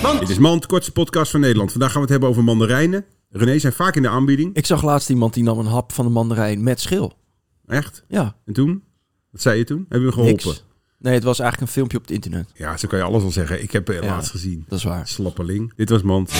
Dit is Mand, kortste podcast van Nederland. Vandaag gaan we het hebben over mandarijnen. René zijn vaak in de aanbieding. Ik zag laatst iemand die nam een hap van de mandarijn met schil. Echt? Ja, En toen? Wat zei je toen? Hebben we geholpen? niks. Nee, het was eigenlijk een filmpje op het internet. Ja, zo kan je alles wel zeggen. Ik heb het Ja. laatst gezien. Dat is waar. Slappeling. Dit was Mand.